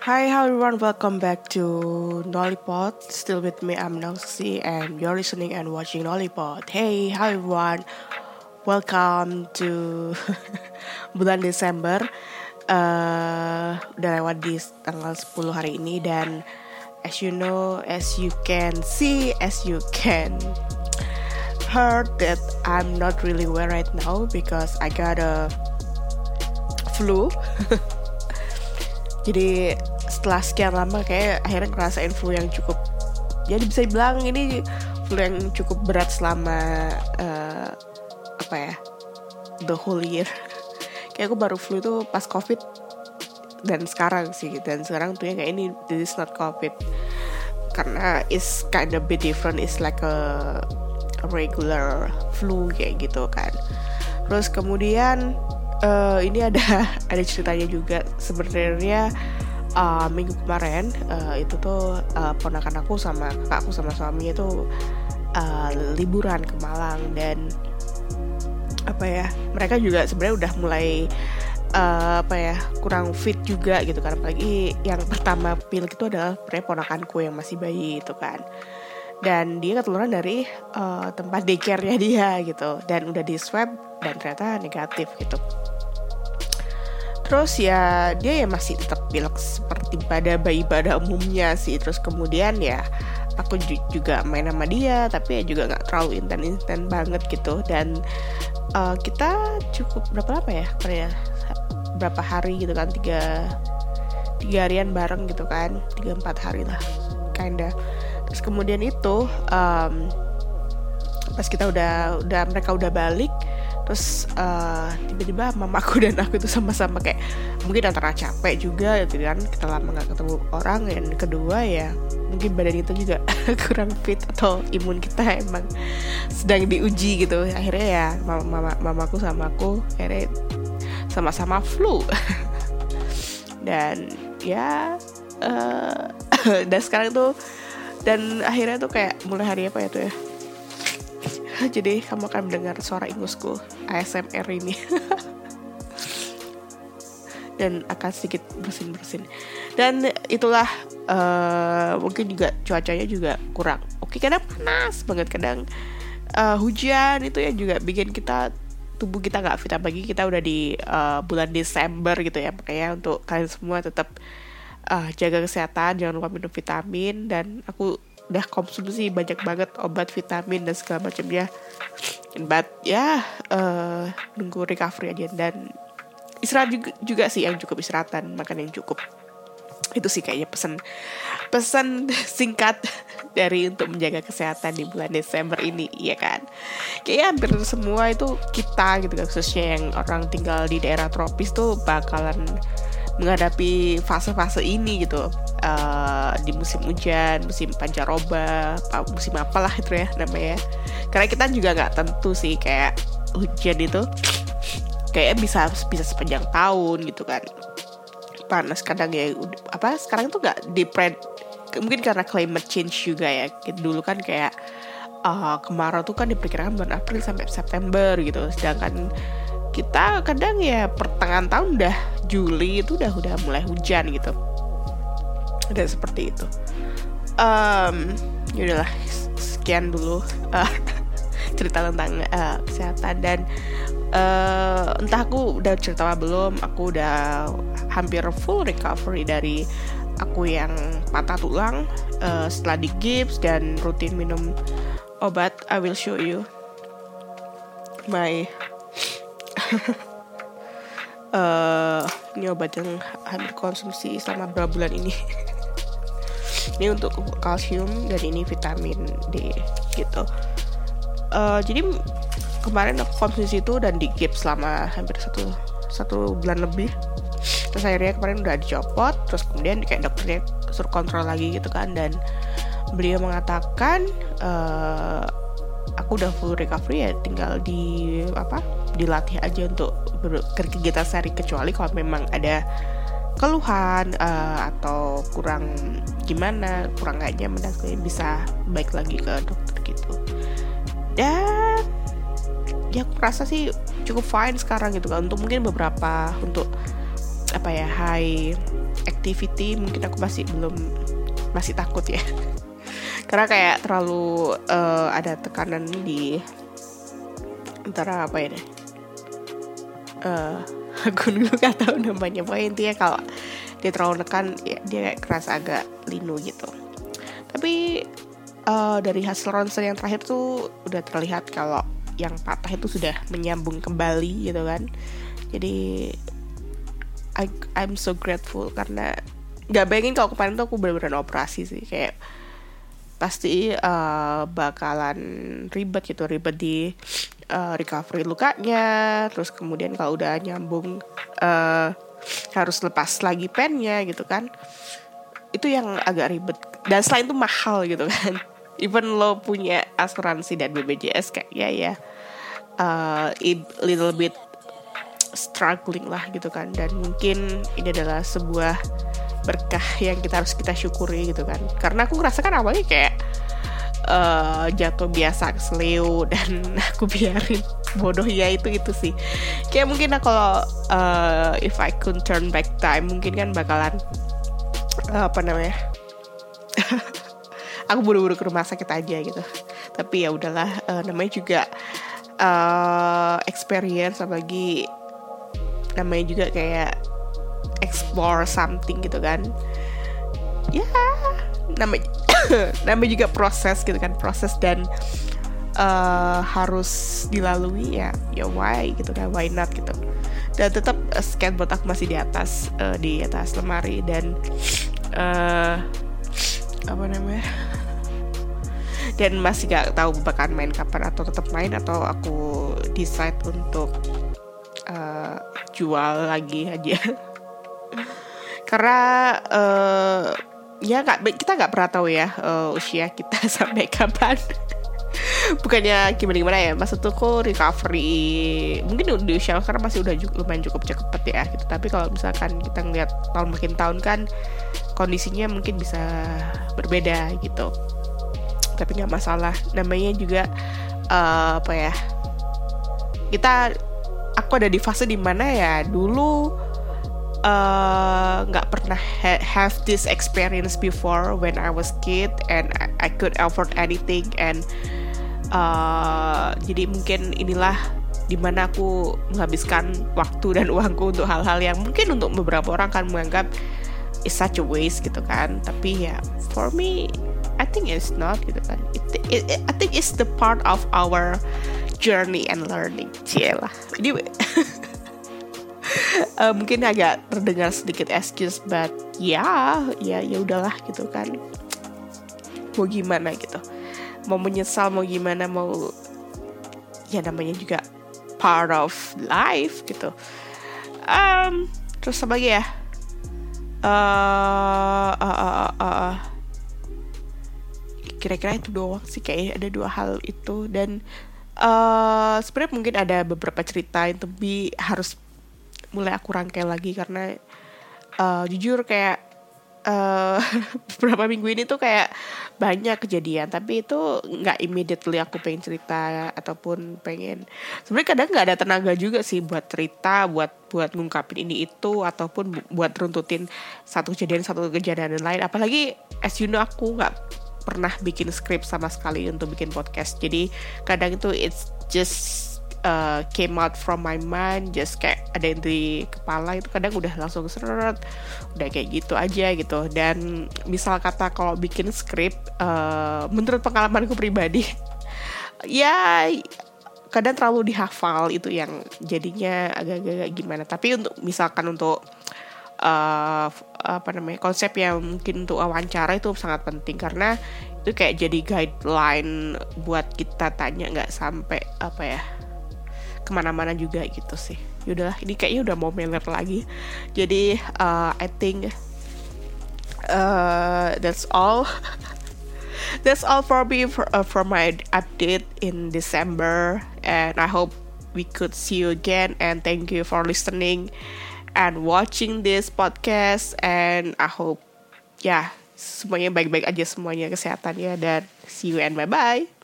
Hi, hi everyone, welcome back to Nollipod. Still with me, I'm Noxy, and you're listening and watching Nollipod. Hey, hi everyone, welcome to bulan Desember. Uh, udah lewat di tanggal 10 hari ini dan as you know, as you can see, as you can heard that I'm not really well right now because I got a flu. Jadi setelah sekian lama kayak akhirnya ngerasain flu yang cukup jadi bisa dibilang ini flu yang cukup berat selama uh, apa ya the whole year. kayak aku baru flu itu pas covid dan sekarang sih dan sekarang tuh ya kayak ini this is not covid. Karena it's kind of bit different it's like a regular flu kayak gitu kan. Terus kemudian uh, ini ada ada ceritanya juga. Sebenarnya uh, minggu kemarin uh, itu tuh uh, ponakan aku sama kakakku sama suaminya tuh uh, liburan ke Malang dan apa ya mereka juga sebenarnya udah mulai uh, apa ya kurang fit juga gitu kan. Apalagi yang pertama pilek itu adalah ponakanku yang masih bayi itu kan. Dan dia ketularan dari uh, tempat daycare-nya dia gitu. Dan udah di swab dan ternyata negatif gitu terus ya dia ya masih tetap pilek seperti pada bayi pada umumnya sih. Terus kemudian ya aku juga main sama dia tapi ya juga nggak terlalu inten-inten banget gitu. Dan uh, kita cukup berapa lama ya ya? Berapa hari gitu kan tiga tiga harian bareng gitu kan tiga empat hari lah kinda. Terus kemudian itu um, pas kita udah udah mereka udah balik terus uh, tiba-tiba mamaku dan aku itu sama-sama kayak mungkin antara capek juga gitu kan kita lama nggak ketemu orang. Dan kedua ya mungkin badan kita juga kurang fit atau imun kita emang sedang diuji gitu. Akhirnya ya mama, mama mamaku sama aku akhirnya sama-sama flu. Dan ya uh, dan sekarang tuh dan akhirnya tuh kayak mulai hari apa ya tuh ya jadi kamu akan mendengar suara ingusku ASMR ini. Dan akan sedikit bersin-bersin. Dan itulah uh, mungkin juga cuacanya juga kurang. Oke kadang panas banget kadang. Uh, hujan itu ya juga bikin kita tubuh kita nggak fit. Apalagi kita udah di uh, bulan Desember gitu ya. Makanya untuk kalian semua tetap uh, jaga kesehatan. Jangan lupa minum vitamin. Dan aku udah konsumsi banyak banget obat vitamin dan segala macamnya. But ya uh, nunggu recovery aja dan istirahat juga, juga sih yang cukup istirahatan makan yang cukup. Itu sih kayaknya pesan pesan singkat dari untuk menjaga kesehatan di bulan Desember ini ya kan? Kayaknya hampir semua itu kita gitu kan khususnya yang orang tinggal di daerah tropis tuh bakalan menghadapi fase-fase ini gitu uh, di musim hujan, musim pancaroba, musim apalah itu ya namanya. Karena kita juga nggak tentu sih kayak hujan itu kayak bisa bisa sepanjang tahun gitu kan. Panas kadang ya apa sekarang tuh nggak di mungkin karena climate change juga ya. Dulu kan kayak uh, kemarau tuh kan diperkirakan bulan April sampai September gitu. Sedangkan kita kadang ya pertengahan tahun udah Juli itu udah udah mulai hujan gitu. Dan seperti itu. Um, yaudahlah sekian dulu uh, cerita tentang uh, kesehatan dan uh, entah aku udah cerita apa belum aku udah hampir full recovery dari aku yang patah tulang uh, setelah di gips dan rutin minum obat I will show you my uh, ini obat yang hampir konsumsi selama beberapa bulan ini. Ini untuk kalsium dan ini vitamin D gitu. Uh, jadi kemarin aku konsumsi itu dan di gap selama hampir satu satu bulan lebih. Terus akhirnya kemarin udah dicopot terus kemudian kayak dokternya suruh kontrol lagi gitu kan dan beliau mengatakan uh, aku udah full recovery ya tinggal di apa dilatih aja untuk kegiatan sehari kecuali kalau memang ada keluhan uh, atau kurang gimana kurang gak nyamen dan bisa baik lagi ke dokter gitu. Dan ya aku rasa sih cukup fine sekarang gitu kan. Untuk mungkin beberapa untuk apa ya high activity mungkin aku masih belum masih takut ya. Karena kayak terlalu uh, ada tekanan di antara apa ya deh uh, aku dulu gak tahu namanya. Pokoknya intinya kalau dia terlalu nekan ya dia kayak keras agak linu gitu. Tapi uh, dari hasil ronsen yang terakhir tuh udah terlihat kalau yang patah itu sudah menyambung kembali gitu kan. Jadi I, I'm so grateful karena nggak bayangin kalau kemarin tuh aku bener-bener operasi sih. Kayak pasti uh, bakalan ribet gitu ribet di uh, recovery lukanya terus kemudian kalau udah nyambung uh, harus lepas lagi pennya gitu kan. Itu yang agak ribet. Dan selain itu mahal gitu kan. Even lo punya asuransi dan BPJS kayak ya ya uh, little bit struggling lah gitu kan. Dan mungkin ini adalah sebuah berkah yang kita harus kita syukuri gitu kan. Karena aku ngerasa kan awalnya kayak uh, jatuh biasa kesleo dan aku biarin bodoh. Ya itu itu sih. Kayak mungkin kalau uh, if I could turn back time mungkin kan bakalan uh, apa namanya aku buru-buru ke rumah sakit aja gitu. Tapi ya udahlah uh, namanya juga uh, experience apalagi namanya juga kayak explore something gitu kan. Ya namanya namanya juga proses gitu kan proses dan uh, harus dilalui ya ya why gitu kan why not gitu. Dan tetap uh, skateboard aku masih di atas uh, di atas lemari dan uh, apa namanya dan masih gak tahu bakalan main kapan atau tetap main atau aku decide untuk uh, jual lagi aja. Karena uh, ya nggak kita nggak pernah tahu ya uh, usia kita sampai kapan. Bukannya gimana gimana ya maksud tuh recovery mungkin di usia sekarang masih udah lumayan cukup cepet ya gitu. Tapi kalau misalkan kita ngeliat tahun makin tahun kan kondisinya mungkin bisa berbeda gitu. Tapi nggak masalah. Namanya juga uh, apa ya kita aku ada di fase di mana ya dulu nggak uh, pernah ha have this experience before when I was kid and I, I could afford anything and uh, jadi mungkin inilah di mana aku menghabiskan waktu dan uangku untuk hal-hal yang mungkin untuk beberapa orang kan menganggap is such a waste gitu kan tapi ya for me I think it's not gitu kan. It, it, it, I think it's the part of our journey and learning. Cielah. Jadi uh, mungkin agak terdengar sedikit excuse, but ya, ya, ya udahlah gitu kan. Mau gimana gitu. Mau menyesal, mau gimana, mau ya namanya juga part of life gitu. Um, terus apa lagi ya? Uh, uh, uh, uh, uh kira-kira itu doang sih kayak ada dua hal itu dan uh, sebenarnya mungkin ada beberapa cerita yang tapi harus mulai aku rangkai lagi karena uh, jujur kayak uh, beberapa minggu ini tuh kayak banyak kejadian. Tapi itu nggak immediately aku pengen cerita ataupun pengen sebenarnya kadang nggak ada tenaga juga sih buat cerita buat buat ngungkapin ini itu ataupun buat runtutin satu kejadian satu kejadian lain. Apalagi as you know aku nggak pernah bikin skrip sama sekali untuk bikin podcast. Jadi kadang itu it's just uh, came out from my mind just kayak ada yang di kepala itu kadang udah langsung seret udah kayak gitu aja gitu. Dan misal kata kalau bikin skrip uh, menurut pengalamanku pribadi ya kadang terlalu dihafal itu yang jadinya agak-agak gimana. Tapi untuk misalkan untuk uh, apa namanya konsep yang mungkin untuk wawancara itu sangat penting. Karena itu kayak jadi guideline buat kita tanya nggak sampai apa ya ke mana-mana juga gitu sih. Yaudahlah ini kayaknya udah mau meler lagi. Jadi uh, I think uh, that's all. That's all for me for, uh, for my update in December. And I hope we could see you again. And thank you for listening and watching this podcast. And I hope ya yeah, semuanya baik-baik aja semuanya kesehatannya. Dan see you and bye bye